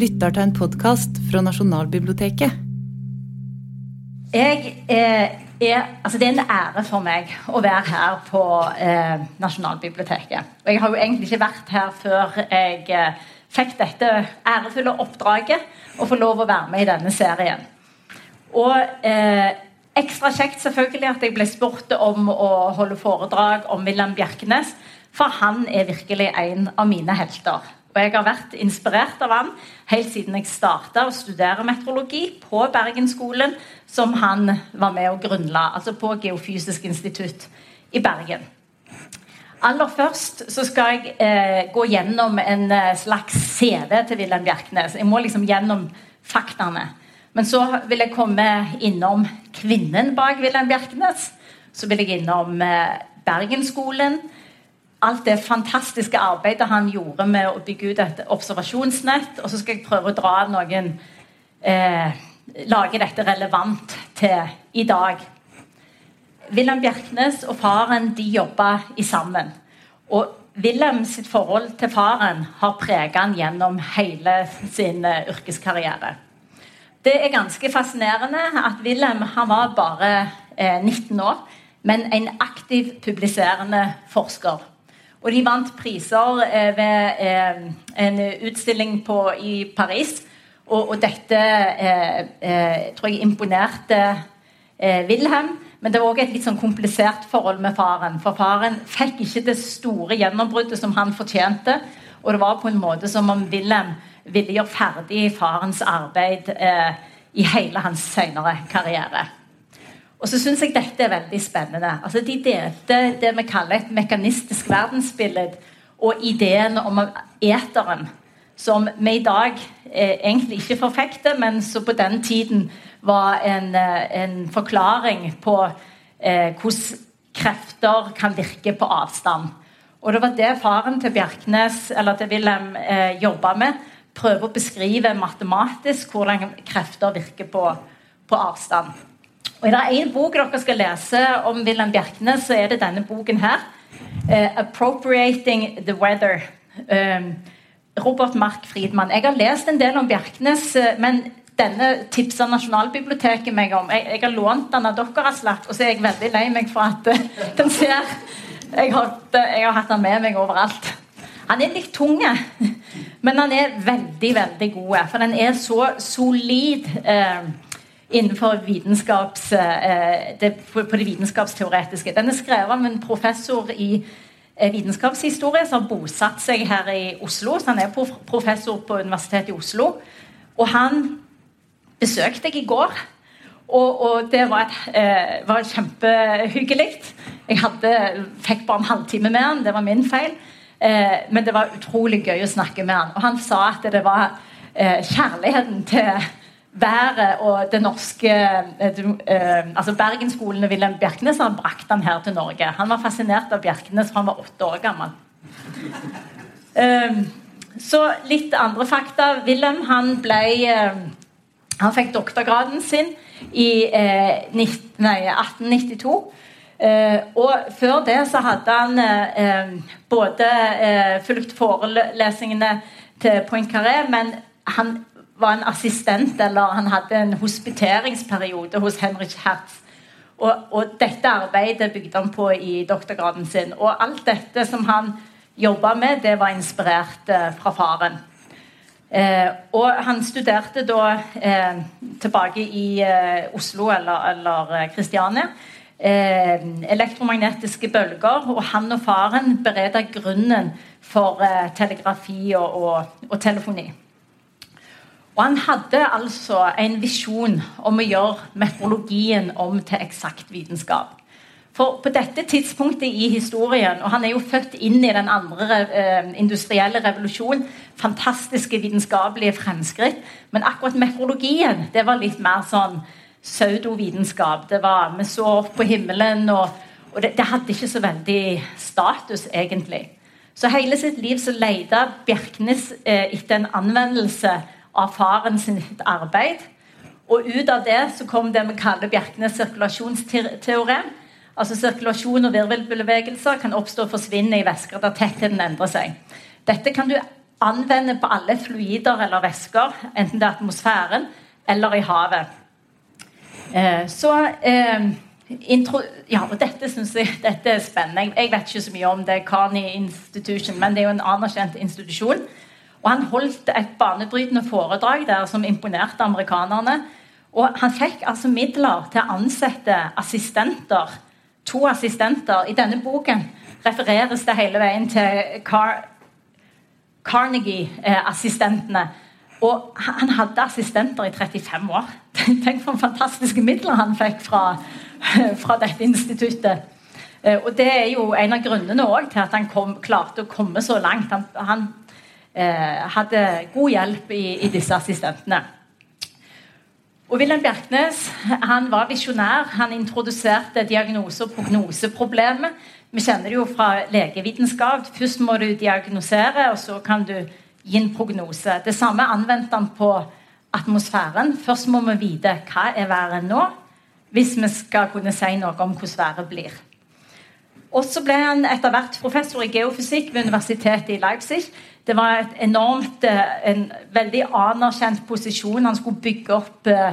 lytter til en podkast fra Nasjonalbiblioteket. Jeg er, er, altså det er en ære for meg å være her på eh, Nasjonalbiblioteket. Og jeg har jo egentlig ikke vært her før jeg eh, fikk dette ærefulle oppdraget å få lov å være med i denne serien. Og eh, ekstra kjekt selvfølgelig at jeg ble spurt om å holde foredrag om Wilhelm Bjerknes, for han er virkelig en av mine helter. Og jeg har vært inspirert av han helt siden jeg starta å studere meteorologi på Bergenskolen, som han var med og grunnla, altså på Geofysisk institutt i Bergen. Aller først så skal jeg eh, gå gjennom en eh, slags CV til Wilhelm Bjerknes. Jeg må liksom gjennom faktaene. Men så vil jeg komme innom kvinnen bak Wilhelm Bjerknes. Så vil jeg innom eh, Bergenskolen alt det fantastiske arbeidet han gjorde med å bygge ut et observasjonsnett. Og så skal jeg prøve å dra noen eh, Lage dette relevant til i dag. Wilhelm Bjerknes og faren de jobba sammen. Og Wilhelm sitt forhold til faren har preget han gjennom hele sin uh, yrkeskarriere. Det er ganske fascinerende at Wilhelm han var bare eh, 19 år, men en aktiv publiserende forsker. Og de vant priser eh, ved eh, en utstilling på, i Paris. Og, og dette eh, eh tror jeg imponerte eh, Wilhelm. Men det var også et litt sånn komplisert forhold med faren. For faren fikk ikke det store gjennombruddet som han fortjente. Og det var på en måte som om Wilhelm ville gjøre ferdig farens arbeid eh, i hele hans senere karriere. Og så syns jeg dette er veldig spennende. Altså, de delte det vi kaller et mekanistisk verdensbilde og ideen om eteren, som vi i dag eh, egentlig ikke forfekter, men som på den tiden var en, eh, en forklaring på eh, hvordan krefter kan virke på avstand. Og det var det faren til Bjerknes, eller til Wilhelm eh, jobba med. Prøve å beskrive matematisk hvordan krefter virker på, på avstand. Og Er det én bok dere skal lese om Wilhelm Bjerknes, så er det denne boken her. Uh, 'Appropriating the Weather'. Uh, Robert Mark Friedmann. Jeg har lest en del om Bjerknes, uh, men denne tipsa Nasjonalbiblioteket meg om. Jeg, jeg har lånt den av dere, Aslak, og så er jeg veldig lei meg for at uh, den ser jeg har, jeg har, hatt den med meg overalt. Han er litt tung, men han er veldig, veldig god. For den er så solid. Uh, innenfor vitenskaps, eh, det, på det vitenskapsteoretiske. Den er skrevet av en professor i eh, vitenskapshistorie som har bosatt seg her i Oslo. Så han er professor på Universitetet i Oslo. Og han besøkte jeg i går. Og, og det var, et, eh, var kjempehyggelig. Jeg hadde, fikk bare en halvtime med han, det var min feil. Eh, men det var utrolig gøy å snakke med han. Og han sa at det var eh, kjærligheten til været og det norske eh, altså Bergensskolene Wilhelm Bjerknes har brakt han her til Norge. Han var fascinert av Bjerknes fra han var åtte år gammel. Um, så litt andre fakta. Wilhelm han ble eh, Han fikk doktorgraden sin i eh, 19, nei, 1892. Uh, og før det så hadde han både fulgt forelesningene til Poincaré, men han var en assistent, eller han hadde en hospiteringsperiode hos Henrik Hertz. Og, og, dette arbeidet bygde han på i doktorgraden sin. Og alt dette som han jobba med, det var inspirert eh, fra faren. Eh, og han studerte da eh, tilbake i eh, Oslo eller, eller Kristiania. Eh, elektromagnetiske bølger. Og han og faren bereda grunnen for eh, telegrafi og, og, og telefoni. Og han hadde altså en visjon om å gjøre meteorologien om til eksakt vitenskap. For på dette tidspunktet i historien, og han er jo født inn i den andre eh, industrielle revolusjonen, fantastiske vitenskapelige fremskritt, men akkurat meteorologien det var litt mer sånn pseudovitenskap. Det var, Vi så opp på himmelen, og, og det, det, hadde ikke så veldig status, egentlig. Så hele sitt liv så leita Bjerknes eh, etter en anvendelse av faren sitt arbeid. Og ut av det så kom det vi kaller Bjerknes sirkulasjonsteorem. Altså Sirkulasjon og virvelbevegelser kan oppstå og forsvinne i væsker der tettheten endrer seg. Dette kan du anvende på alle fluider eller væsker, enten det er atmosfæren eller i havet. Eh, så eh, intro, ja, og dette synes jeg dette er spennende. Jeg, vet ikke så mye om det, Carney Institution, men det er jo en anerkjent institusjon. Og Han holdt et banebrytende foredrag der som imponerte amerikanerne. Og han fikk altså midler til å ansette assistenter. To assistenter. I denne boken refereres det hele veien til Car Carnegie-assistentene. Og han hadde assistenter i 35 år. Tenk for fantastiske midler han fikk fra, fra dette instituttet. Eh, og Det er jo en av grunnene til at han kom, klarte å komme så langt. Han, han hadde god hjelp i, i, disse assistentene. Og Wilhelm Bjerknes han var visjonær. Han introduserte diagnose- og prognoseproblemet. Vi kjenner det jo fra legevitenskap. Først må du diagnosere, og så kan du gi en prognose. Det samme anvendte han på atmosfæren. Først må vi vite hva er været nå, hvis vi skal kunne si noe om hvordan været blir. Og så ble han etter hvert professor i geofysikk ved universitetet i Leipzig. Det var et enormt, eh, en veldig anerkjent posisjon. Han skulle bygge opp eh,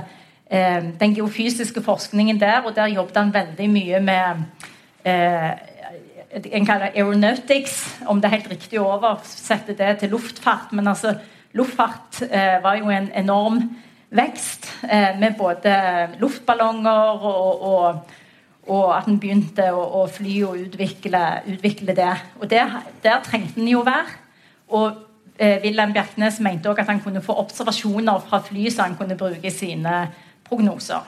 eh den geofysiske forskningen der, og der jobbet han veldig mye med eh, en kaller aeronautics, om det er helt riktig å oversette det til luftfart. Men altså, luftfart eh, var jo en enorm vekst eh, med både luftballonger og, og, og at en begynte å, å, fly og utvikle, utvikle det. Og der, der trengte en jo være. Og eh, Wilhelm Bjerknes mente også at han kunne få observasjoner fra fly som han kunne bruke sine prognoser.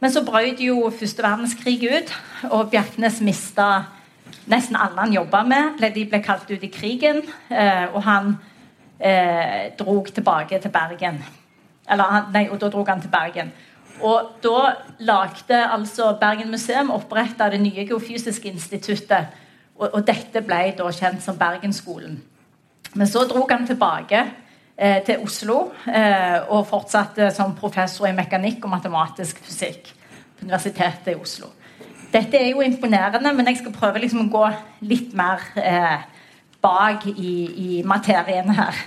Men så brøt jo første verdenskrig ut, og Bjerknes mista nesten alle han jobba med, de ble kalt ut i krigen. Eh, og han eh, drog tilbake til Bergen. Eller, nei, og da drog han til Bergen. Og da lagde altså Bergen museum oppretta det nye geofysiske instituttet. Og, og, dette ble da kjent som Bergensskolen. Men så dro han tilbake eh, til Oslo eh, og fortsatte som professor i mekanikk og matematisk fysikk på Universitetet i Oslo. Dette er jo imponerende, men jeg skal prøve liksom å gå litt mer eh, bak i, i, materien her.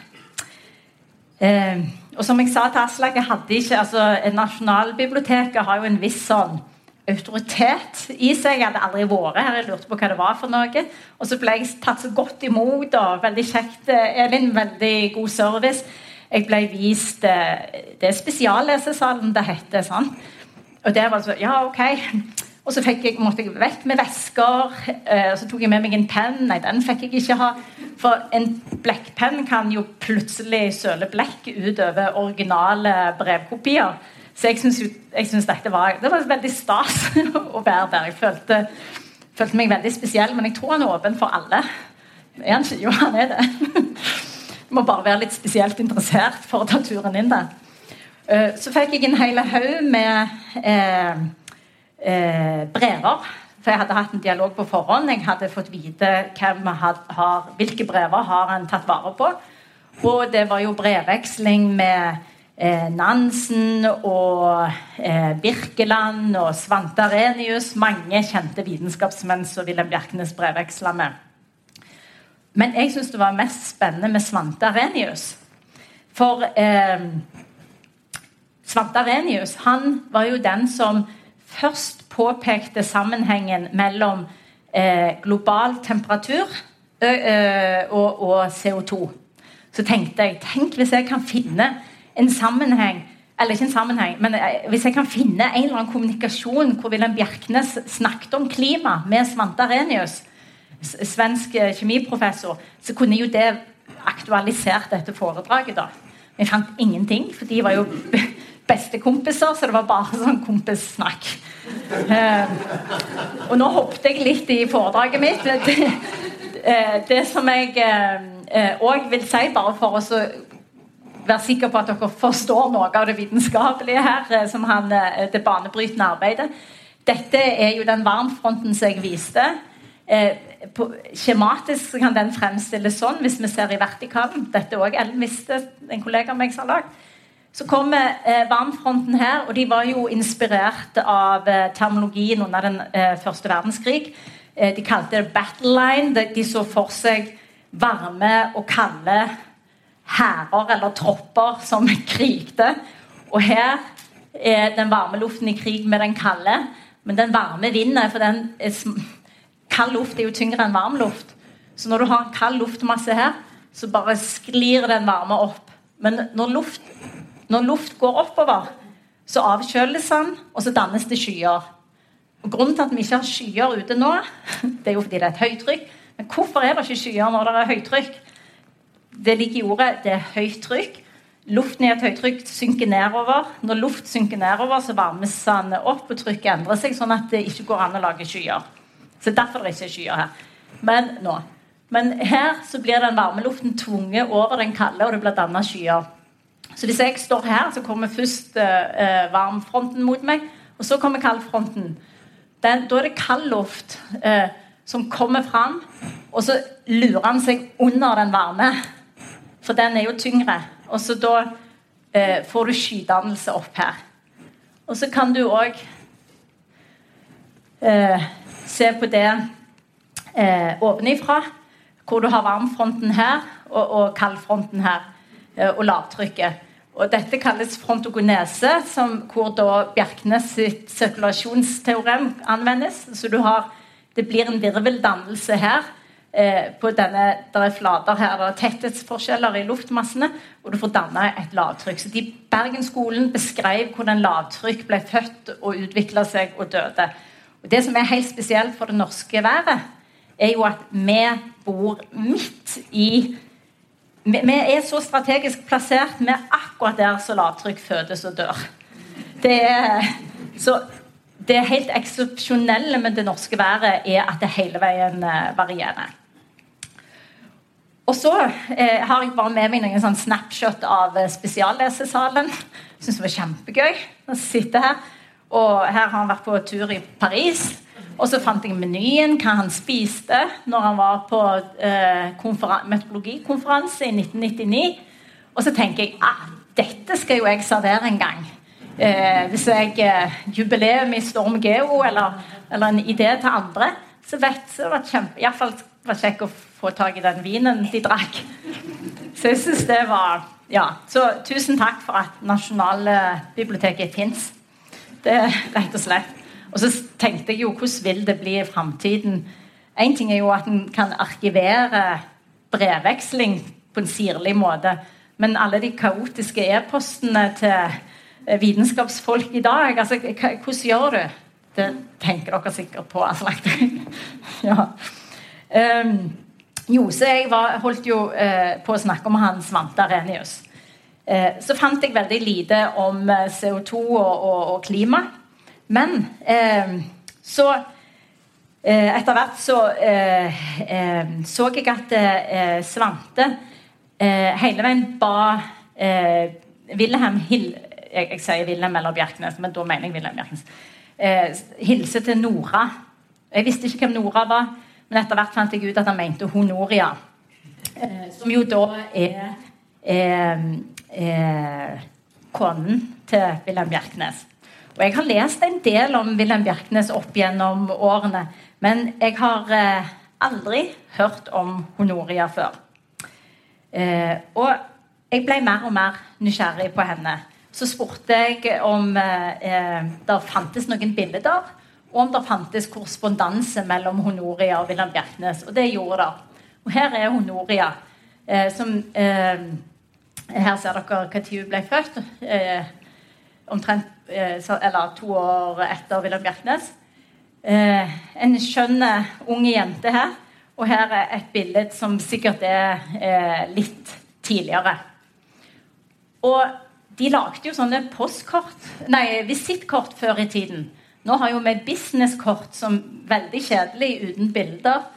Eh, og som jeg sa til Aslak, altså Nasjonalbiblioteket har jo en viss sånn autoritet i seg. Jeg hadde aldri vært her, jeg lurte på hva det var for noe. Og så ble jeg tatt så godt imot, og veldig kjekt, eh, Elin. Veldig god service. Jeg ble vist eh, Det er spesiallesesalen det heter. sånn. Og der var det så Ja, OK. Og så jeg, måtte jeg vekk med vesker. Eh, og så tok jeg med meg en penn. Nei, den fikk jeg ikke ha. For en blekkpenn kan jo plutselig søle blekk utover originale brevkopier. Så jeg syns dette var, det var veldig stas å være der. Jeg følte, følte, meg veldig spesiell, men jeg tror han er åpen for alle. Er han ikke? Jo, han er det. Du må bare være litt spesielt interessert for å ta turen inn der. Eh, så fikk jeg en hel haug med eh, eh, brever. For jeg hadde hatt en dialog på forhånd. Jeg hadde fått vite had, har, hvilke brever har han tatt vare på. Og det var jo brevveksling med Nansen og eh, Birkeland og Svante Arenius. Mange kjente vitenskapsmenn som Wilhelm Bjerknes brevveksla med. Men jeg syns det var mest spennende med Svante Arenius. For eh, Svante Arenius han var jo den som først påpekte sammenhengen mellom eh, global temperatur ø, ø, og, og, CO2. Så tenkte jeg tenk hvis jeg kan finne en sammenheng eller ikke en sammenheng, men eh, hvis jeg kan finne en eller annen kommunikasjon hvor Wilhelm Bjerknes snakket om klima med Svante Arenius, svensk eh, kjemiprofessor, så kunne jo det aktualisert dette foredraget. da. Vi fant ingenting, for de var jo bestekompiser, så det var bare sånn kompissnakk. Eh, og nå hoppet jeg litt i foredraget mitt. Det, det som jeg òg vil si, bare for å være sikker på at dere forstår noe av det vitenskapelige her, som han, det banebrytende arbeidet Dette er jo den varmfronten som jeg viste. Eh, på, skjematisk kan den fremstilles sånn hvis vi ser i vertikalen. Dette òg Ellen visste, en kollega av meg som har lagd. Så kommer eh, varmfronten her, og de var jo inspirert av eh, terminologien under den eh, første verdenskrig. Eh, de kalte det 'battle line'. De, de, så for seg varme og kalde hærer eller tropper som krigte. Og her er den varme luften i krig med den kalde. Men den varme vinner, for den kald luft er jo tyngre enn varm luft. Så når du har en kald luftmasse her, så bare sklir den varme opp. Men når luft, når luft går oppover, så avkjøles den, og så dannes det skyer. Og Grunnen til at vi ikke har skyer ute nå, det er jo fordi det er et høytrykk. Men hvorfor er det ikke skyer når det er høytrykk? Det ligger i ordet det er høyt trykk. Luften i et høytrykk synker nedover. Når luft synker nedover, så varmes den opp, og trykket endrer seg, sånn at det ikke går an å lage skyer. Så Derfor er det ikke er skyer her. Men nå. Men her så blir den varme luften tvunget over den kalde, og det blir dannet skyer. Så hvis jeg står her, så kommer først eh, varmfronten mot meg, og så kommer kaldfronten. Den, da er det kald luft eh, som kommer fram, og så lurer han seg under den varme. For den er jo tyngre. Og så da eh, får du skydannelse opp her. Og så kan du òg eh, se på det eh, ovenifra, hvor du har varmfronten her og, og kaldfronten her, eh, og lavtrykket. Og Dette kalles frontogonese, som, hvor da Bjerknes sitt sirkulasjonsteorem anvendes. Så har, det blir en virveldannelse her Eh, på denne, der er flater her, det er tetthetsforskjeller i luftmassene, og du får danna et lavtrykk. Så de Bergensskolen beskrev hvordan lavtrykk ble født og utvikla seg og døde. Og Det som er helt spesielt for det norske været, er jo at vi bor midt i Vi, er så strategisk plassert. Vi er akkurat der så lavtrykk fødes og dør. Det er, så det helt eksepsjonelle med det norske været er at det hele veien eh, varierer. Og så eh, har jeg bare med meg noen sånn snapshot av eh, spesiallesesalen. Syns det var kjempegøy å sitte her. Og her har han vært på tur i Paris. Og så fant jeg menyen, hva han spiste når han var på eh, metodologikonferanse i 1999. Og så tenker jeg at ah, dette skal jo jeg servere en gang. Eh, hvis jeg eh, jubileum i Storm Geo eller, eller, en idé til andre, så vet jeg det var kjempe, iallfall var kjekk å få tak i den vinen de drakk. Så jeg syns det var Ja. Så tusen takk for at Nasjonalbiblioteket fins. Det er rett og slett. Og så tenkte jeg jo hvordan vil det bli i framtiden? Én ting er jo at en kan arkivere brevveksling på en sirlig måte. Men alle de kaotiske e-postene til vitenskapsfolk i dag, altså, hvordan gjør du? Det tenker dere sikkert på. Altså. ja. Um, jo, så jeg var, holdt jo eh, på å snakke om han Svante Arenius. Eh, så fant jeg veldig lite om eh, CO2 og, og, og, klima. Men eh, så Etter hvert så så jeg at Svante hele veien ba Wilhelm Hill jeg, jeg, sier Wilhelm eller Bjerknes, men da mener jeg Wilhelm Bjerknes. hilse til Nora. Jeg visste ikke hvem Nora var. Men etter hvert fant jeg ut at han mente Honoria. Eh, som jo da er, er, er konen til Wilhelm Bjerknes. Og Jeg har lest en del om Wilhelm Bjerknes opp gjennom årene, men jeg har eh, aldri hørt om Honoria før. Eh, og jeg ble mer og mer nysgjerrig på henne. Så spurte jeg om eh, eh det fantes noen bilder og om det fantes korrespondanse mellom Honoria og Wilhelm Bjerknes. Og det gjorde det. Og her er Honoria. Eh, som, eh, her ser dere når hun ble født. Eh, omtrent eh, eller to år etter Wilhelm Bjerknes. Eh, en skjønn ung jente her. Og her er et bilde som sikkert er eh, litt tidligere. Og de lagde jo sånne postkort, nei, visittkort før i tiden. Nå har jo vi businesskort som veldig kjedelig uten bilder.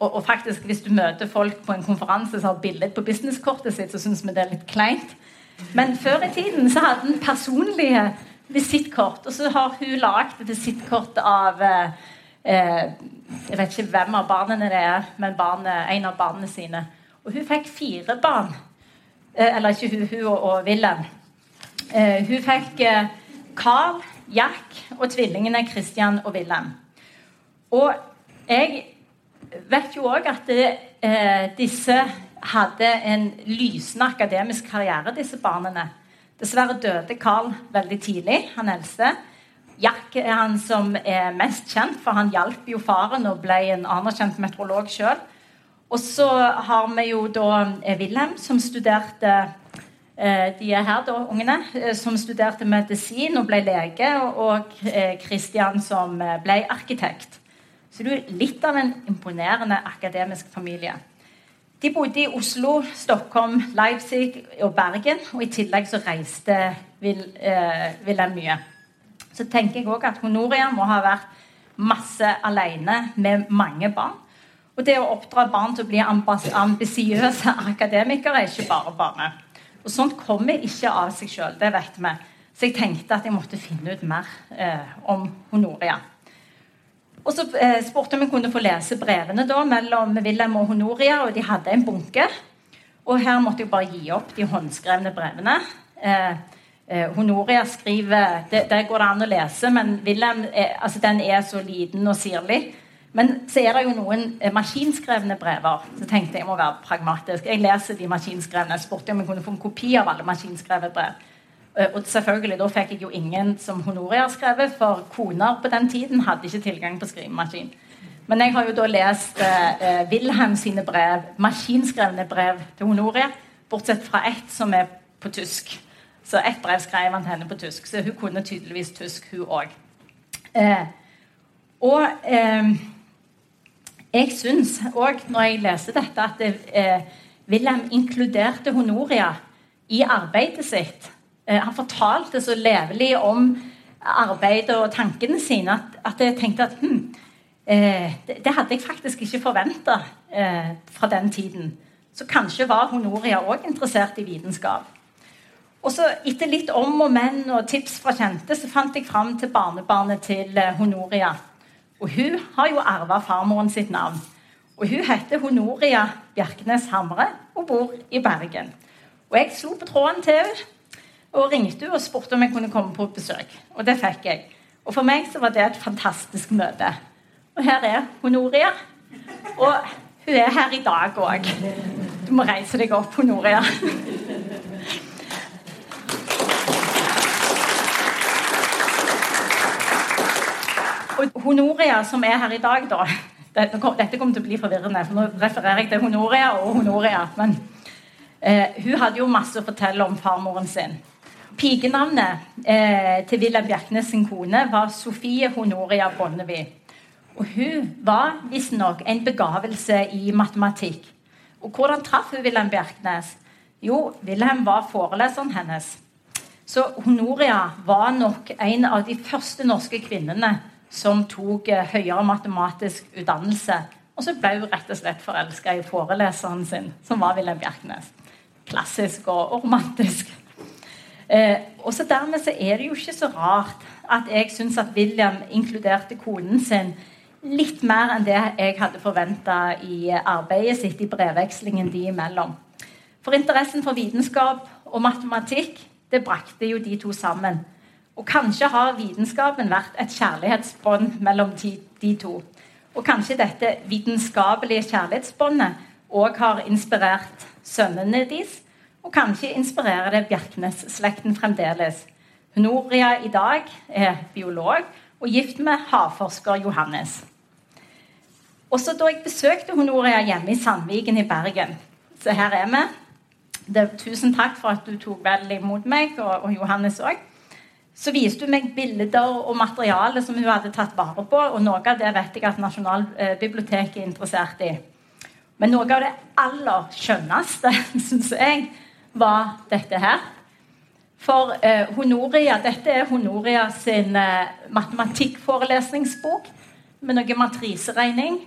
Og, og, faktisk hvis du møter folk på en konferanse som har bilde på businesskortet sitt, så syns vi det er litt kleint. Men før i tiden så hadde en personlige visittkort. Og så har hun lagd et visittkort av eh, Jeg vet ikke hvem av barna det er, men barnet, en av barna sine. Og hun fikk fire barn. Eh, eller ikke hun, hun og, og Wilhelm. Eh, hun fikk eh, Carl, Jack og tvillingene Christian og Wilhelm. Og jeg vet jo òg at det, eh, disse hadde en lysende akademisk karriere, disse barna. Dessverre døde Carl veldig tidlig, han eldste. Jack er han som er mest kjent, for han hjalp jo faren og ble en anerkjent meteorolog sjøl. Og så har vi jo da eh, Wilhelm, som studerte De er her, da, ungene. Eh, som studerte medisin og ble lege. Og Kristian som ble arkitekt. Så du er litt av en imponerende akademisk familie. De bodde i Oslo, Stockholm, Leipzig og Bergen. Og i tillegg så reiste Wilhelm mye. Så tenker jeg òg at Honoria må ha vært masse alene med mange barn. Og det å oppdra barn til å bli ambisiøse akademikere er ikke bare bare. Og sånt kommer ikke av seg sjøl, det vet vi. Så jeg tenkte at jeg måtte finne ut mer eh, om Honoria. Og så eh, spurte om jeg kunne få lese brevene da, mellom Wilhelm og Honoria, og de hadde en bunke. Og her måtte jeg bare gi opp de håndskrevne brevene. Eh, eh Honoria skriver det, Der går det an å lese, men Wilhelm er, altså, den er så liten og sirlig men så er det jo noen eh, maskinskrevne brever. Så tenkte jeg må være pragmatisk. Jeg leser de maskinskrevne. Jeg spurte om jeg kunne få en kopi av alle maskinskrevne brev. Eh, og selvfølgelig, Da fikk jeg jo ingen som Honoria har skrevet, for koner på den tiden hadde ikke tilgang på skrivemaskin. Men jeg har jo da lest eh, Wilhelm sine brev, maskinskrevne brev til Honoria, bortsett fra ett som er på tysk. Så ett brev skrev han til henne på tysk, så hun kunne tydeligvis tysk, hun òg. Eh, og eh, jeg syns òg, når jeg leser dette, at eh, Wilhelm inkluderte Honoria i arbeidet sitt. Eh, han fortalte så levelig om arbeidet og tankene sine at, at jeg tenkte at hm, eh, det, det, hadde jeg faktisk ikke forventa eh, fra den tiden. Så kanskje var Honoria òg interessert i vitenskap. Og så Etter litt om og men og tips fra kjente, så fant jeg fram til barnebarnet til eh, Honoria. Og hun har jo arva farmoren sitt navn. Og Hun heter Honoria Bjerknes Hamre og bor i Bergen. Og Jeg slo på tråden til henne og ringte henne og spurte om jeg kunne komme på besøk. Og det fikk jeg. Og For meg så var det et fantastisk møte. Og her er Honoria. Og hun er her i dag òg. Du må reise deg opp, Honoria. Honoria, som er her i dag, da Dette kommer til å bli forvirrende, for nå refererer jeg til Honoria og Honoria. Men eh, hun hadde jo masse å fortelle om farmoren sin. Pikenavnet eh, til Wilhelm Bjerknes sin kone var Sofie Honoria Bonnevie. Og hun var visstnok en begavelse i matematikk. Og hvordan traff hun Wilhelm Bjerknes? Jo, Wilhelm var foreleseren hennes. Så Honoria var nok en av de første norske kvinnene som tok eh, høyere matematisk utdannelse. Og så ble hun rett og slett forelska i foreleseren sin, som var Wilhelm Bjerknes. Klassisk og, romantisk. Eh, og så Dermed så er det jo ikke så rart at jeg syns at William inkluderte konen sin litt mer enn det jeg hadde forventa i arbeidet sitt i brevvekslingen de imellom. For interessen for vitenskap og matematikk det brakte jo de to sammen. Og kanskje har vitenskapen vært et kjærlighetsbånd mellom de to. Og kanskje dette vitenskapelige kjærlighetsbåndet òg har inspirert sønnene deres. Og kanskje inspirerer det Bjerknes-slekten fremdeles. Honoria i dag er biolog og gift med havforsker Johannes. Også da jeg besøkte Honoria hjemme i Sandviken i Bergen Så her er vi. Det, tusen takk for at du tok vel imot meg, og, og Johannes òg så viste hun meg bilder og materiale som hun hadde tatt vare på. Og noe av det vet jeg at Nasjonalbiblioteket er interessert i. Men noe av det aller skjønneste, syns jeg, var dette her. For eh, Honoria, Dette er Honoria sin eh, matematikkforelesningsbok med noe matriseregning.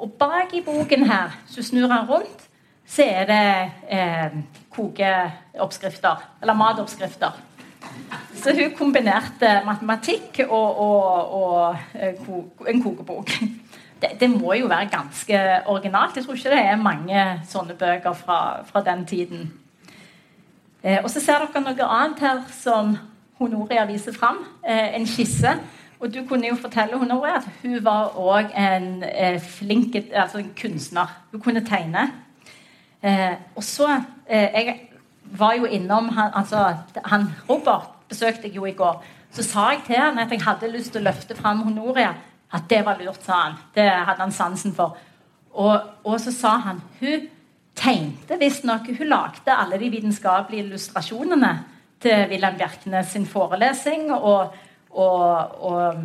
Og bak i boken her, du snur han rundt, så er det eh, kokeoppskrifter. Eller matoppskrifter. Så hun kombinerte matematikk og, og, og en kokebok. Det, det, må jo være ganske originalt. Jeg tror ikke det er mange sånne bøker fra, fra den tiden. Eh, og så ser dere noe annet her som Honoria viser fram. Eh, en skisse. Og du kunne jo fortelle Honoria at hun var òg en eh, flink altså en kunstner. Hun kunne tegne. Eh, og så eh, Jeg var jo innom han, altså, han Robert besøkte jeg jo i går. Så sa jeg til han at jeg hadde lyst til å løfte fram Honoria. At det var lurt, sa han. Det hadde han sansen for. Og, og så sa han hun tegnte visstnok Hun lagde alle de vitenskapelige illustrasjonene til Wilhelm Bjerknes sin forelesing og, og, og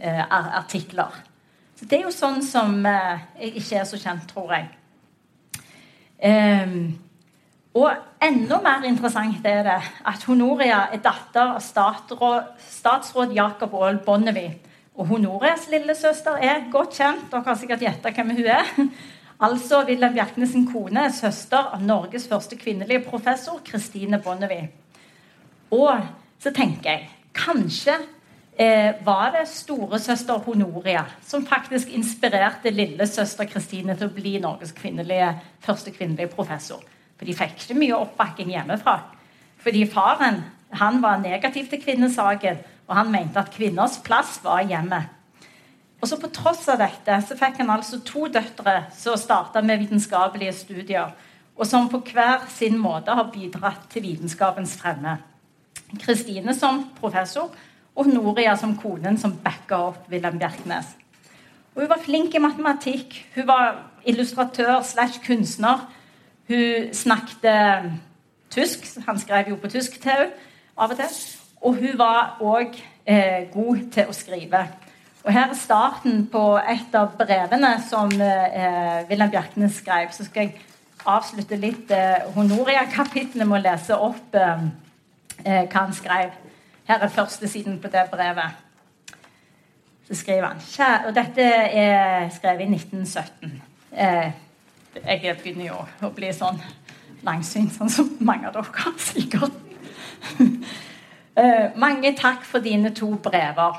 eh, artikler. Så Det er jo sånn som eh, ikke er så kjent, tror jeg. Um, og enda mer interessant er det at Honoria er datter av statsråd, statsråd Jakob Aall Bonnevie. Og Honorias lillesøster er godt kjent. Dere har sikkert gjetta hvem hun er. Altså Wilhelm Bjerknes' kone er søster av Norges første kvinnelige professor, Christine Bonnevie. Og så tenker jeg kanskje eh, var det storesøster Honoria som faktisk inspirerte lillesøster Kristine til å bli Norges kvinnelige, første kvinnelige professor. For de fikk ikke mye oppbakking hjemmefra. Fordi faren han var negativ til kvinnesaken, og han mente at kvinners plass var hjemmet. Og så På tross av dette så fikk han altså to døtre som starta med vitenskapelige studier, og som på hver sin måte har bidratt til vitenskapens fremme. Kristine som professor og Noria som konen som backa opp Wilhelm Bjerknes. Og hun var flink i matematikk. Hun var illustratør slash kunstner. Hun snakket tysk. Han skrev jo på tysk til henne av og til. Og hun var òg eh, god til å skrive. Og Her er starten på et av brevene som eh, Wilhelm Bjerknes skrev. Så skal jeg avslutte litt eh, Honoria-kapitlet med å lese opp eh, eh hva han skrev. Her er første siden på det brevet. Så skriver han Og dette er skrevet i 1917. Eh, jeg begynner jo å bli sånn langsynt, sånn som mange av dere sikkert. eh, mange takk for dine to brever.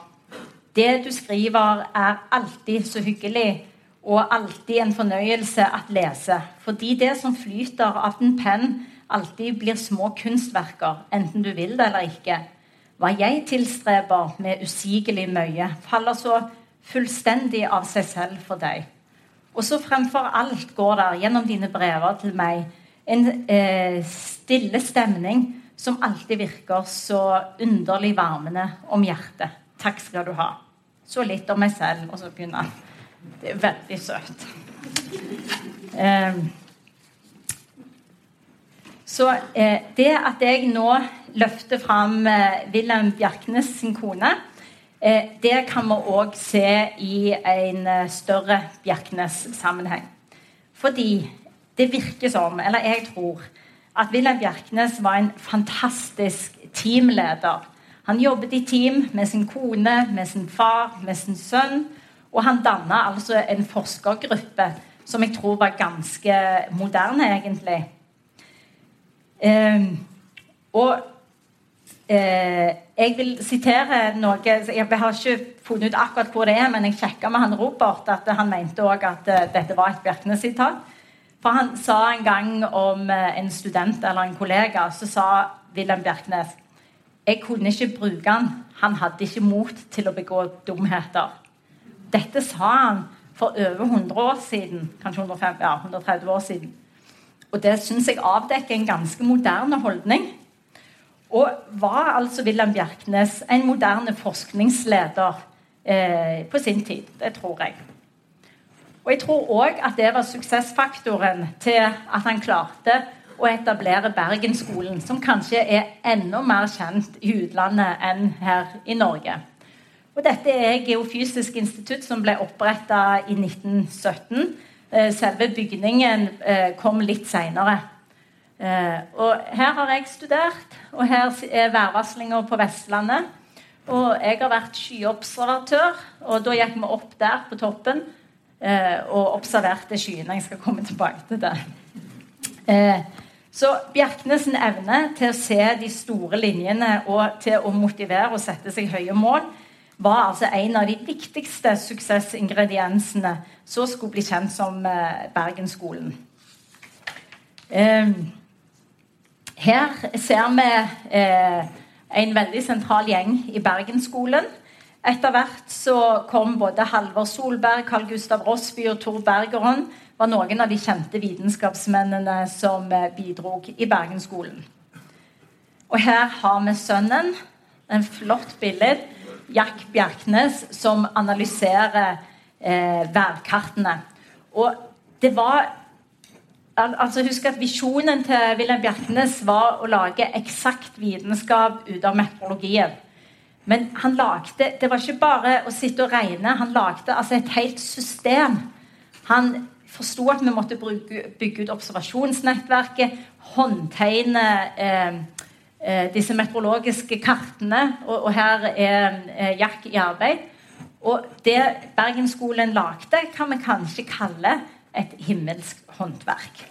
Det du skriver, er alltid så hyggelig og alltid en fornøyelse å lese. Fordi det som flyter av den penn, alltid blir små kunstverker, enten du vil det eller ikke. Hva jeg tilstreber med usigelig møye, faller så fullstendig av seg selv for deg. Og så fremfor alt går der gjennom dine brever til meg en eh, stille stemning som alltid virker så underlig varmende om hjertet. Takk skal du ha. Så litt om meg selv, og så begynner han. Det er veldig søtt. Eh, så eh, det at jeg nå løfter fram eh, Wilhelm Bjerknes sin kone, eh, det kan vi òg se i en eh, større Bjerknes-sammenheng. Fordi det virker som, eller jeg tror, at Wilhelm Bjerknes var en fantastisk teamleder. Han jobbet i team med sin kone, med sin far, med sin sønn. Og han danna altså en forskergruppe som jeg tror var ganske moderne, egentlig. Eh, og Eh, jeg vil sitere noe Jeg har ikke funnet ut akkurat hvor det er, men jeg sjekka med han Robert at han mente òg at uh, dette var et Bjerknes-sitat. For han sa en gang om uh, en student eller en kollega, så sa Wilhelm Bjerknes jeg kunne ikke bruke han. Han hadde ikke mot til å begå dumheter. Dette sa han for over 100 år siden. Kanskje 150, ja, 130 år siden. Og det syns jeg avdekker en ganske moderne holdning og var altså Wilhelm Bjerknes en moderne forskningsleder eh, på sin tid. Det tror jeg. Og jeg tror òg at det var suksessfaktoren til at han klarte å etablere Bergenskolen, som kanskje er enda mer kjent i utlandet enn her i Norge. Og dette er Geofysisk institutt som ble oppretta i 1917. Eh, selve bygningen eh, kom litt seinere. Eh, og her har jeg studert, og her er værvarslinga på Vestlandet. Og jeg har vært skyobservatør, og da gikk vi opp der på toppen eh, og observerte skyene. Jeg skal komme tilbake til det. Eh, så Bjerknes' evne til å se de store linjene og til å motivere og sette seg høye mål var altså en av de viktigste suksessingrediensene som skulle bli kjent som Bergensskolen. Eh, her ser vi eh, en veldig sentral gjeng i Bergensskolen. Etter hvert så kom både Halvor Solberg, Carl Gustav Rossby og Tor Bergeron var noen av de kjente vitenskapsmennene som bidro i Bergenskolen. Og her har vi sønnen. En flott bilde. Jack Bjerknes som analyserer eh, værkartene. Og det var altså Husk at Visjonen til Wilhelm Bjerknes var å lage eksakt vitenskap ut av meteorologien. Men han lagde, det var ikke bare å sitte og regne. Han lagde altså et helt system. Han forsto at vi måtte bruke, bygge ut observasjonsnettverket, håndtegne eh, eh, disse meteorologiske kartene. Og, og her er eh, Jack i arbeid. Og det Bergensskolen lagde, kan vi kanskje kalle et himmelsk håndverk.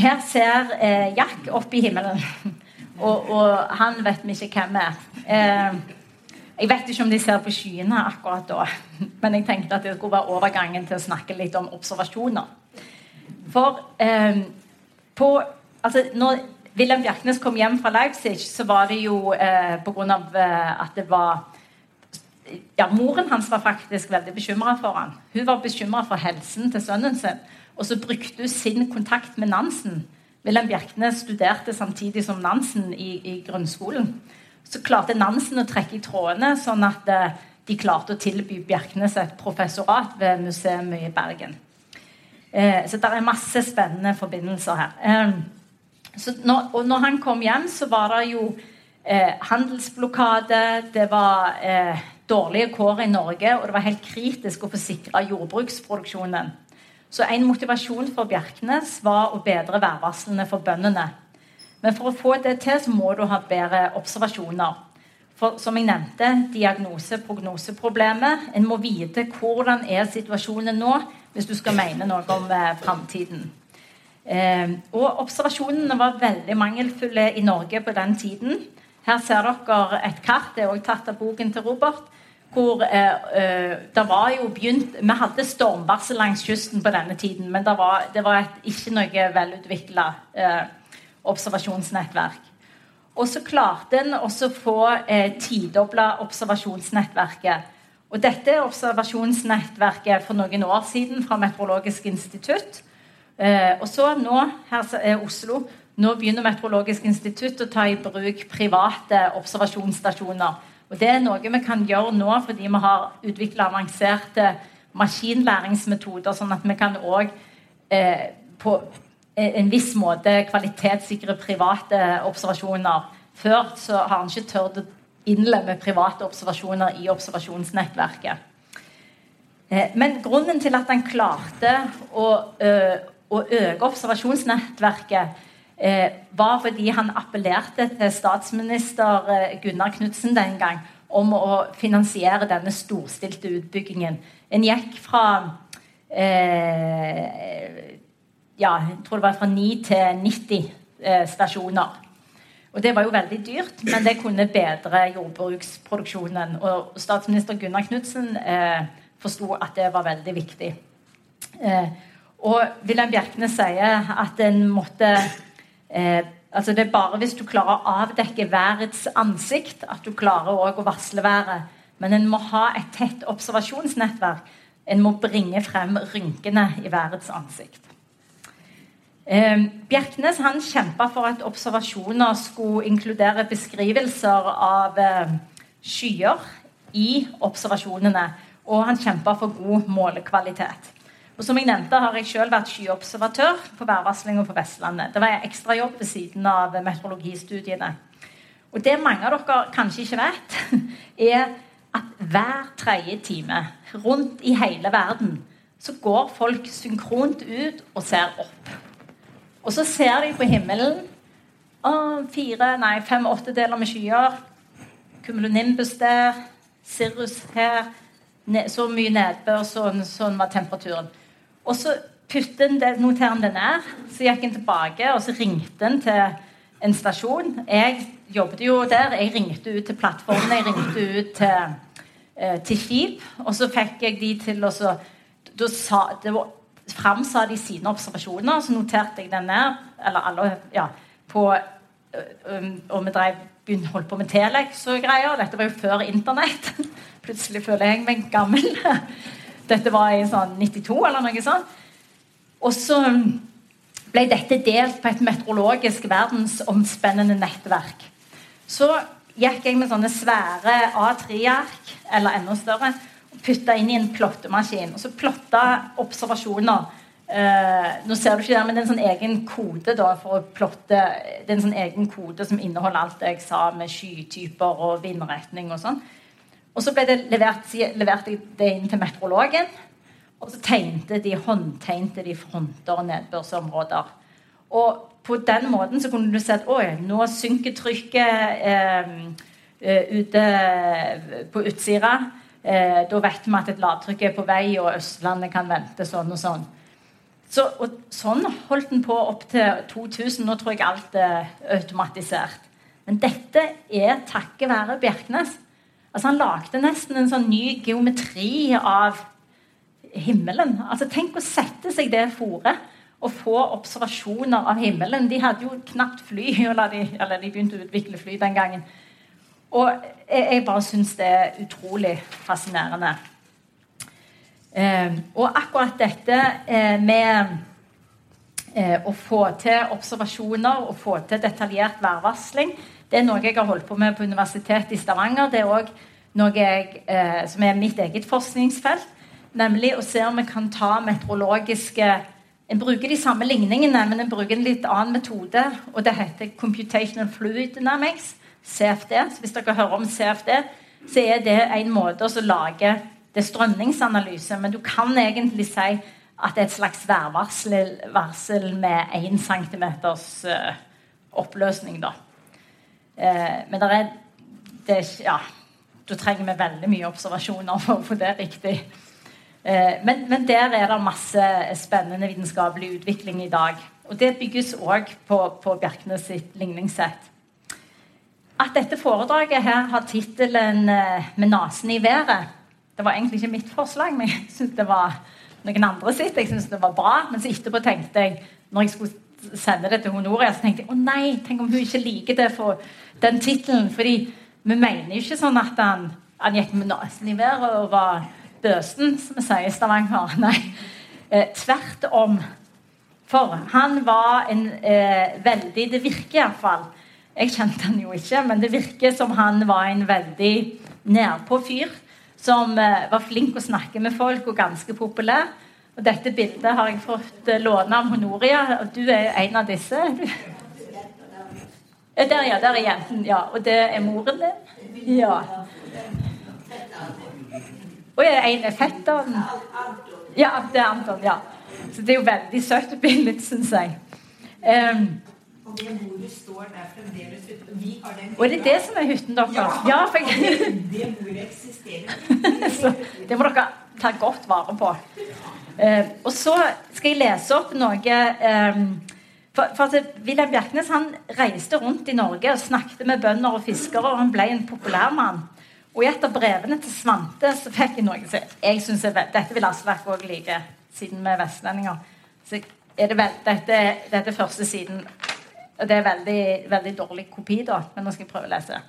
Her ser eh, Jack opp i himmelen, og, og, han vet vi ikke hvem er. Eh, jeg vet ikke om de ser på skyene akkurat da, men jeg tenkte at det skulle være overgangen til å snakke litt om observasjoner. For eh, på, altså, når Wilhelm Bjerknes kom hjem fra Leipzig, så var det jo eh, pga. Eh, at det var ja, Moren hans var faktisk veldig bekymra for han. Hun var bekymra for helsen til sønnen sin. Og så brukte hun sin kontakt med Nansen. Wilhelm Bjerkne studerte samtidig som Nansen i, i, grunnskolen. Så klarte Nansen å trekke i trådene, sånn at eh, de klarte å tilby Bjerknes et professorat ved museet i Bergen. Eh, så det er masse spennende forbindelser her. Eh, når, og når han kom hjem, så var det jo eh, handelsblokade. Det var eh, dårlige kår i Norge, og det var helt kritisk å få sikra jordbruksproduksjonen. Så en motivasjon for Bjerknes var å bedre værvarslene for bøndene. Men for å få det til så må du ha bedre observasjoner. For som jeg nevnte, diagnose-prognoseproblemet. En må vite hvordan er situasjonen nå hvis du skal mene noe om eh, framtiden. Eh, og observasjonene var veldig mangelfulle i Norge på den tiden. Her ser dere et kart. Det er også tatt av boken til Robert hvor eh, eh, det var jo begynt Vi hadde stormvarsel langs kysten på denne tiden, men det var, det var et, ikke noe velutvikla eh, observasjonsnettverk. Og så klarte en også å få eh, tidobla observasjonsnettverket. Og dette er observasjonsnettverket for noen år siden fra Meteorologisk institutt. Eh, og så nå, her er Oslo, nå begynner Meteorologisk institutt å ta i bruk private observasjonsstasjoner og Det er noe vi kan gjøre nå fordi vi har utvikla avanserte maskinlæringsmetoder, sånn at vi kan òg eh, på en viss måte kvalitetssikre private observasjoner. Før så har han ikke turt å innlemme private observasjoner i observasjonsnettverket. Eh, men grunnen til at han klarte å, ø, å øke observasjonsnettverket eh, var fordi han appellerte til statsminister eh, Gunnar Knudsen den gang om å finansiere denne storstilte utbyggingen. En gikk fra eh, ja, jeg tror det var fra 9 til 90 eh, stasjoner. Og Det var jo veldig dyrt, men det kunne bedre jordbruksproduksjonen. Og statsminister Gunnar Knudsen eh, forsto at det var veldig viktig. Eh, og Wilhelm Bjerknes sier at en måtte Eh, altså Det er bare hvis du klarer å avdekke værets ansikt, at du klarer å varsle været. Men en må ha et tett observasjonsnettverk. En må bringe frem rynkene i værets ansikt. Eh, Bjerknes han kjempa for at observasjoner skulle inkludere beskrivelser av eh, skyer i observasjonene. Og han kjempa for god målekvalitet. Og som jeg nevnte, har jeg selv vært skyobservatør på værvarslinga på Vestlandet. Det var en ekstrajobb ved siden av meteorologistudiene. Og det mange av dere kanskje ikke vet, er at hver tredje time rundt i hele verden så går folk synkront ut og ser opp. Og så ser de på himmelen å, fire, nei, fem åttedeler med skyer. Cumulonimbus der. Cirrus her. Så mye nedbør, sånn, sånn var temperaturen. Og så noterer han det ned. Så gikk han tilbake og så ringte han til en stasjon. Jeg jobbet jo der. Jeg ringte ut til plattformen, jeg ringte ut til, eh, til FIB. Og så fikk jeg de til å da sa, det var, Framsa de sine observasjoner, så noterte jeg den ned. Eller alle, ja, på, og vi drev, holdt på med Telex og greier. Dette var jo før Internett. Plutselig føler jeg meg gammel. Dette var i sånn 92 eller noe sånt. Og så ble dette delt på et meteorologisk verdensomspennende nettverk. Så gikk jeg med sånne svære A3-ark, eller enda større, og putta inn i en plottemaskin. Og så plotta observasjoner. Eh, nå ser du ikke det, men det er en sånn egen kode da, for å plotte Det er en sånn egen kode som inneholder alt det jeg sa med skytyper og vindretning og sånn. Og så ble det levert, leverte det inn til meteorologen. Og så tegnte de, håndtegnte de fronter og nedbørsområder. Og på den måten så kunne du se at nå synker trykket eh, eh ute på Utsira. Eh, da vet vi at et lavtrykk er på vei, og Østlandet kan vente sånn og sånn. Så, og sånn holdt den på opp til 2000. Nå tror jeg alt er automatisert. Men dette er takket være Bjerknes. Altså Han lagde nesten en sånn ny geometri av himmelen. Altså Tenk å sette seg det foret og få observasjoner av himmelen. De hadde jo knapt fly, eller de, begynte å utvikle fly den gangen. Og jeg, bare syns det er utrolig fascinerende. Eh, og akkurat dette eh, med eh, å få til observasjoner og få til detaljert værvarsling, det er noe jeg har holdt på med på Universitetet i Stavanger. Det er òg noe jeg, eh, som er mitt eget forskningsfelt. Nemlig å se om vi kan ta meteorologiske En bruker de samme ligningene, men en bruker en litt annen metode. og Det heter Computational Fluid Dynamics, CFD. Så hvis dere hører om CFD, så er det en måte å lage det strømningsanalyse. Men du kan egentlig si at det er et slags værvarsel med 1 cm uh, oppløsning. da. Uh, men det er, det, ja, da trenger vi veldig mye observasjoner for å få det riktig. Eh, men, men, der er det masse spennende vitenskapelig utvikling i dag. Og det bygges òg på, på Bjerknes sitt ligningssett. At dette foredraget her har tittelen eh, 'Med nesen i været' Det var egentlig ikke mitt forslag, men jeg syntes det var noen andre sitt. Jeg synes det var bra, Men så etterpå tenkte jeg når jeg skulle sende det til Honoria, så tenkte jeg å nei, tenk om hun ikke liker det for den tittelen. fordi vi mener jo ikke sånn at han, han gikk med nesen i været og var bøsen, som vi sier i Stavanger. Nei. Eh, tvert om. For han var en eh, veldig Det virker iallfall Jeg kjente han jo ikke, men det virker som han var en veldig nedpå fyr. Som eh, var flink å snakke med folk og ganske populær. Og dette bildet har jeg fått eh, låne av Honoria, og du er en av disse. Der, ja. Der er jenten. Ja. Og det er moren din? Ja. Og en er fetteren. Ja, det er Anton. ja. Så det er jo veldig søtt bilde, syns jeg. Um, og det bordet står der fremdeles ute. Og det er det som er hytten deres? Ja, for jeg... det bordet eksisterer. så det må dere ta godt vare på. Uh, og så skal jeg lese opp noe eh, for, for at Wilhelm Bjerknes han reiste rundt i Norge og snakket med bønder og fiskere, og han ble en populær mann. Og i et av brevene til Svante så fikk jeg noe som jeg syns Dette vil Aslak òg like, siden vi er vestlendinger. Så er det vel, dette, dette første siden og Det er veldig, veldig dårlig kopi, da, men nå skal jeg prøve å lese.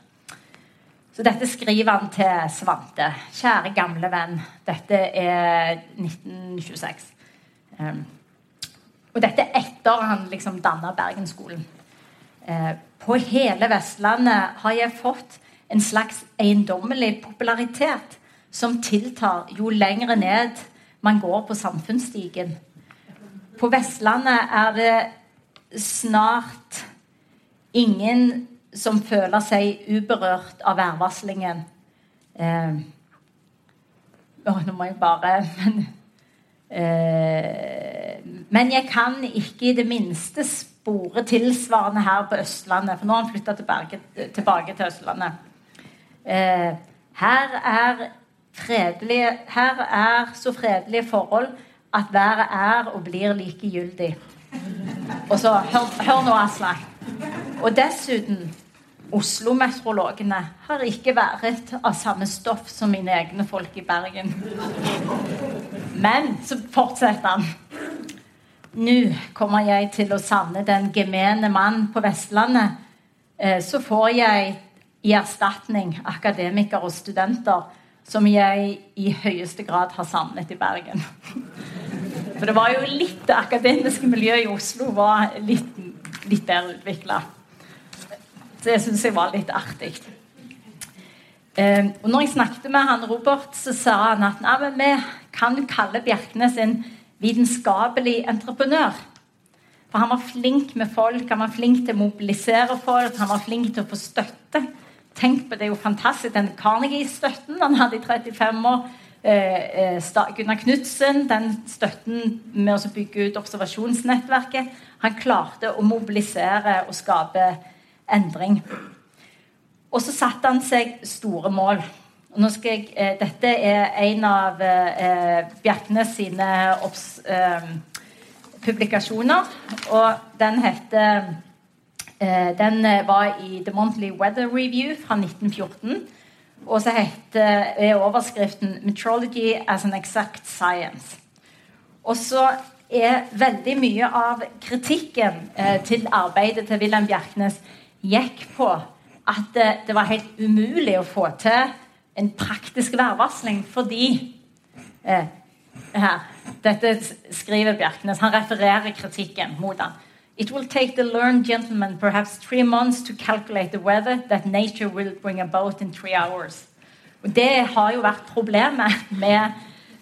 Så dette skriver han til Svante. Kjære gamle venn. Dette er 1926. Um, og dette er etter han liksom danna Bergensskolen. Uh, på hele Vestlandet har jeg fått en slags eiendommelig popularitet som tiltar jo lengre ned man går på samfunnsstigen. På Vestlandet er det snart ingen som føler seg uberørt av værvarslingen. Eh, nå må jeg bare men, eh, men jeg kan ikke i det minste spore tilsvarende her på Østlandet. For nå har han flytta tilbake, tilbake til Østlandet. Eh, her er, fredelige, her er så fredelige forhold at været er og blir likegyldig. Og så, hør, hør nå, Aslak. Og dessuten Oslo-meteorologene har ikke vært av samme stoff som mine egne folk i Bergen. Men så fortsetter han. Nå kommer jeg til å savne den gemene mann på Vestlandet. Eh, så får jeg i erstatning akademikere og studenter som jeg i høyeste grad har savnet i Bergen. For det var jo litt Det akademiske miljøet i Oslo var litt, litt bedre utvikla. Det syns jeg var litt artig. Eh, og når jeg snakket med han Robert, så sa han at nei, vi kan kalle Bjerknes en vitenskapelig entreprenør. For han var flink med folk, han var flink til å mobilisere folk, han var flink til å få støtte. Tenk på det er jo fantastisk, den Carnegie-støtten han hadde i 35 år Eh, eh, Gunnar Knutsen, den støtten med å bygge ut observasjonsnettverket. Han klarte å mobilisere og skape endring. Og så satte han seg store mål. Jeg, eh, dette er en av eh, Bjerknes sine obs, eh, publikasjoner. Og den heter eh, Den var i The Monthly Weather Review fra 1914. Og så heter, er overskriften 'Metrology as an exact science'. Og så er veldig mye av kritikken eh, til arbeidet til Wilhelm Bjerknes gikk på at det var helt umulig å få til en praktisk værvarsling fordi eh, her, Dette skriver Bjerknes. Han refererer kritikken mot han. It will take the learned gentleman perhaps three months to calculate the weather that nature will bring about in three hours. Og Det har jo vært problemet med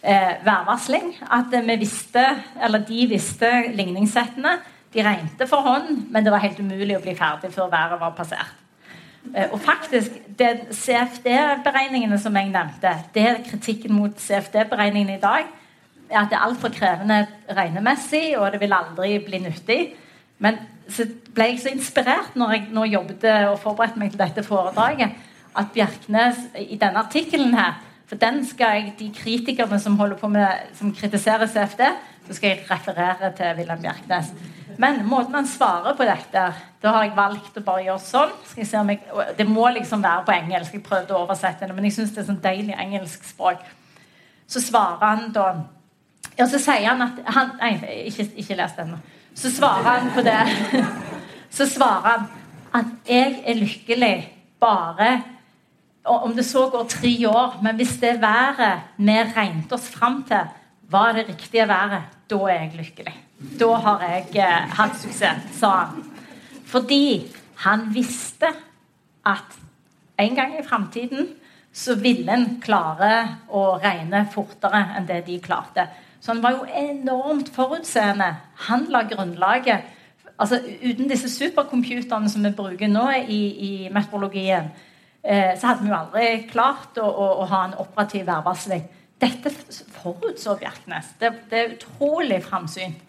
eh, værvarsling. At vi visste, eller de visste ligningssettene. De regnet for hånd, men det var helt umulig å bli ferdig før været var passert. Eh, og faktisk, CFD-beregningene som jeg nevnte, det er kritikken mot CFD-beregningene i dag, er at det er altfor krevende regnemessig, og det vil aldri bli nyttig. Men så ble jeg så inspirert når jeg nå jobbet og forberedte meg til dette foredraget, at Bjerknes i denne artikkelen her For den skal jeg, de kritikerne som holder på med, som kritiserer CFD, så skal jeg referere til Wilhelm Bjerknes. Men måten han svarer på dette Da har jeg valgt å bare gjøre sånn. Jeg, det må liksom være på engelsk. Jeg prøvde å oversette det, men jeg syns det er sånn deilig engelsk språk. Så svarer han da Ja, så sier han at han, Nei, ikke, ikke les den nå. Så svarer han på det Så svarer han at jeg er lykkelig bare om det så går tre år, men hvis det været vi regnet oss fram til, var det riktige været, da er jeg lykkelig. Da har jeg eh, hatt suksess, sa han. Fordi han visste at en gang i framtiden så ville en klare å regne fortere enn det de klarte. Så han var jo enormt forutseende. Han la grunnlaget altså Uten disse supercomputerne som vi bruker nå i, i meteorologien, Eh, så hadde vi jo aldri klart å, å, å ha en operativ værvarsling. Dette forutså Bjerknes. Det, det, er utrolig framsynt.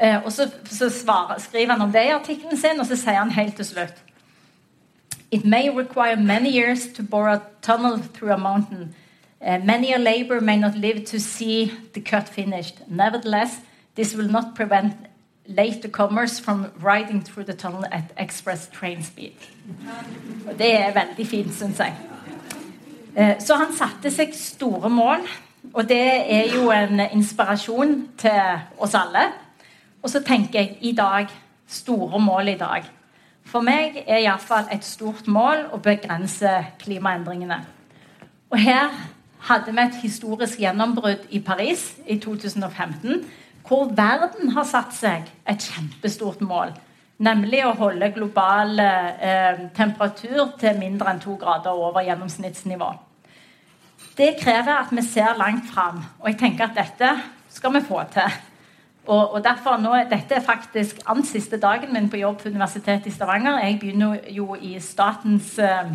Eh, og så, så svarer, skriver han om det i artikkelen sin, og så sier han helt til slutt It may require many years to bore a tunnel through a mountain. Uh, many a labor may not live to see the cut finished. Nevertheless, this will not prevent late comers from riding through the tunnel at express train speed. Og det er veldig fint, syns jeg. Uh, så han satte seg store mål, og det er jo en inspirasjon til oss alle. Og så tenker jeg i dag store mål i dag. For meg er iallfall et stort mål å begrense klimaendringene. Og her hadde vi et historisk gjennombrudd i Paris i 2015 hvor verden har satt seg et kjempestort mål. Nemlig å holde global eh, temperatur til mindre enn to grader over gjennomsnittsnivå. Det krever at vi ser langt fram, og jeg tenker at dette skal vi få til. Og, og derfor nå, Dette er faktisk annen siste dagen min på jobb på Universitetet i Stavanger. Jeg begynner jo i statens eh,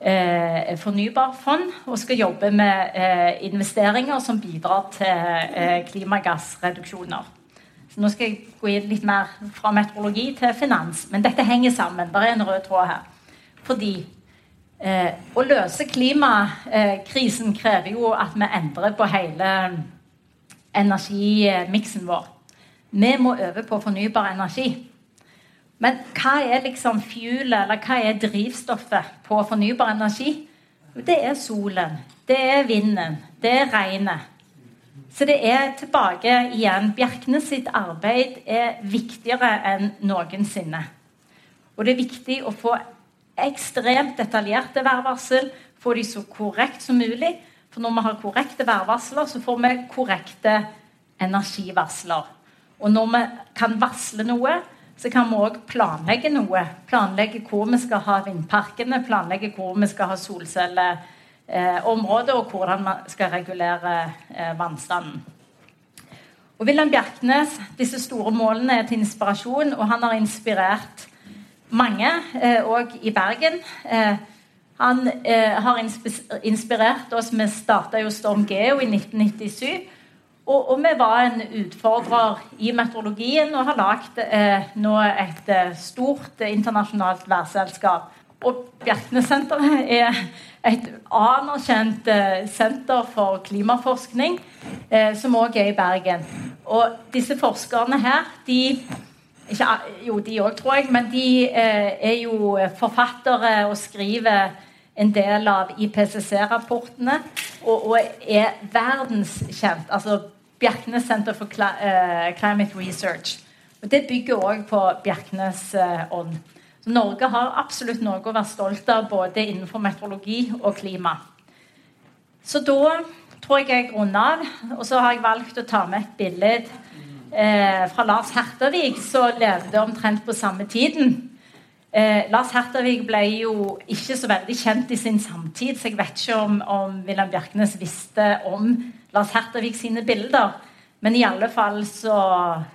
eh, fornybarfond og skal jobbe med eh, investeringer som bidrar til eh, klimagassreduksjoner. Så nå skal jeg gå inn litt mer fra meteorologi til finans. Men dette henger sammen. Det er en rød tråd her. Fordi eh, å løse klimakrisen krever jo at vi endrer på hele energimiksen vår. Vi må øve på fornybar energi. Men hva er liksom fuelet, eller hva er drivstoffet på fornybar energi? Det er solen, det er vinden, det er regnet. Så det er tilbake igjen. Bjerknes sitt arbeid er viktigere enn noensinne. Og det er viktig å få ekstremt detaljerte værvarsel. Få de så korrekt som mulig. For når vi har korrekte værvarsler, så får vi korrekte energivarsler. Og når vi kan varsle noe, så kan vi òg planlegge noe. Planlegge hvor vi skal ha vindparkene, planlegge hvor vi skal ha solcelleområdet, og hvordan vi skal regulere eh, vannstanden. Og Wilhelm Bjerknes, disse store målene er til inspirasjon, og han har inspirert mange, òg eh, i Bergen. Eh, han eh, har inspirert oss. Vi starta jo Storm Geo i 1997. Og, og, vi var en utfordrer i meteorologien og har lagd eh, nå et eh, stort internasjonalt værselskap. Og Bjerknessenteret er et anerkjent eh, senter for klimaforskning, eh, som òg er i Bergen. Og disse forskerne her, de ikke, Jo, de òg, tror jeg, men de eh, er jo forfattere og skriver en del av IPCC-rapportene og, og, er verdenskjent. Altså Bjerknes Center for eh, Climate Research. Og Det bygger òg på Bjerknes eh, ånd. Så Norge har absolutt noe å være stolt av både innenfor meteorologi og klima. Så da tror jeg jeg runder av. Og så har jeg valgt å ta med et bilde eh, fra Lars Hertervig, som levde omtrent på samme tiden. Eh, Lars Hertervig ble jo ikke så veldig kjent i sin samtid, så jeg vet ikke om, om Wilhelm Bjerknes visste om Lars Hertervig sine bilder. Men i alle fall så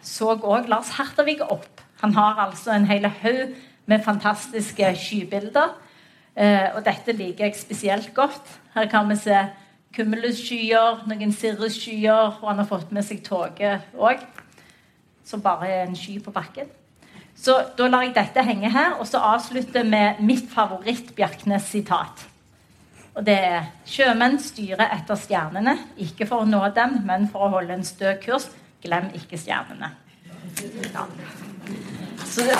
så òg Lars Hertervig opp. Han har altså en hel haug med fantastiske skybilder. Eh, og dette liker jeg spesielt godt. Her kan vi se cumulusskyer, noen cirrusskyer, og han har fått med seg toget òg. Som bare er en sky på bakken. Så da lar jeg dette henge her, og så avslutter med mitt favoritt-Bjerknes-sitat. Og det er sjømenn styrer etter stjernene, ikke for å nå dem, men for å holde en stø kurs. Glem ikke stjernene. Ja. Så det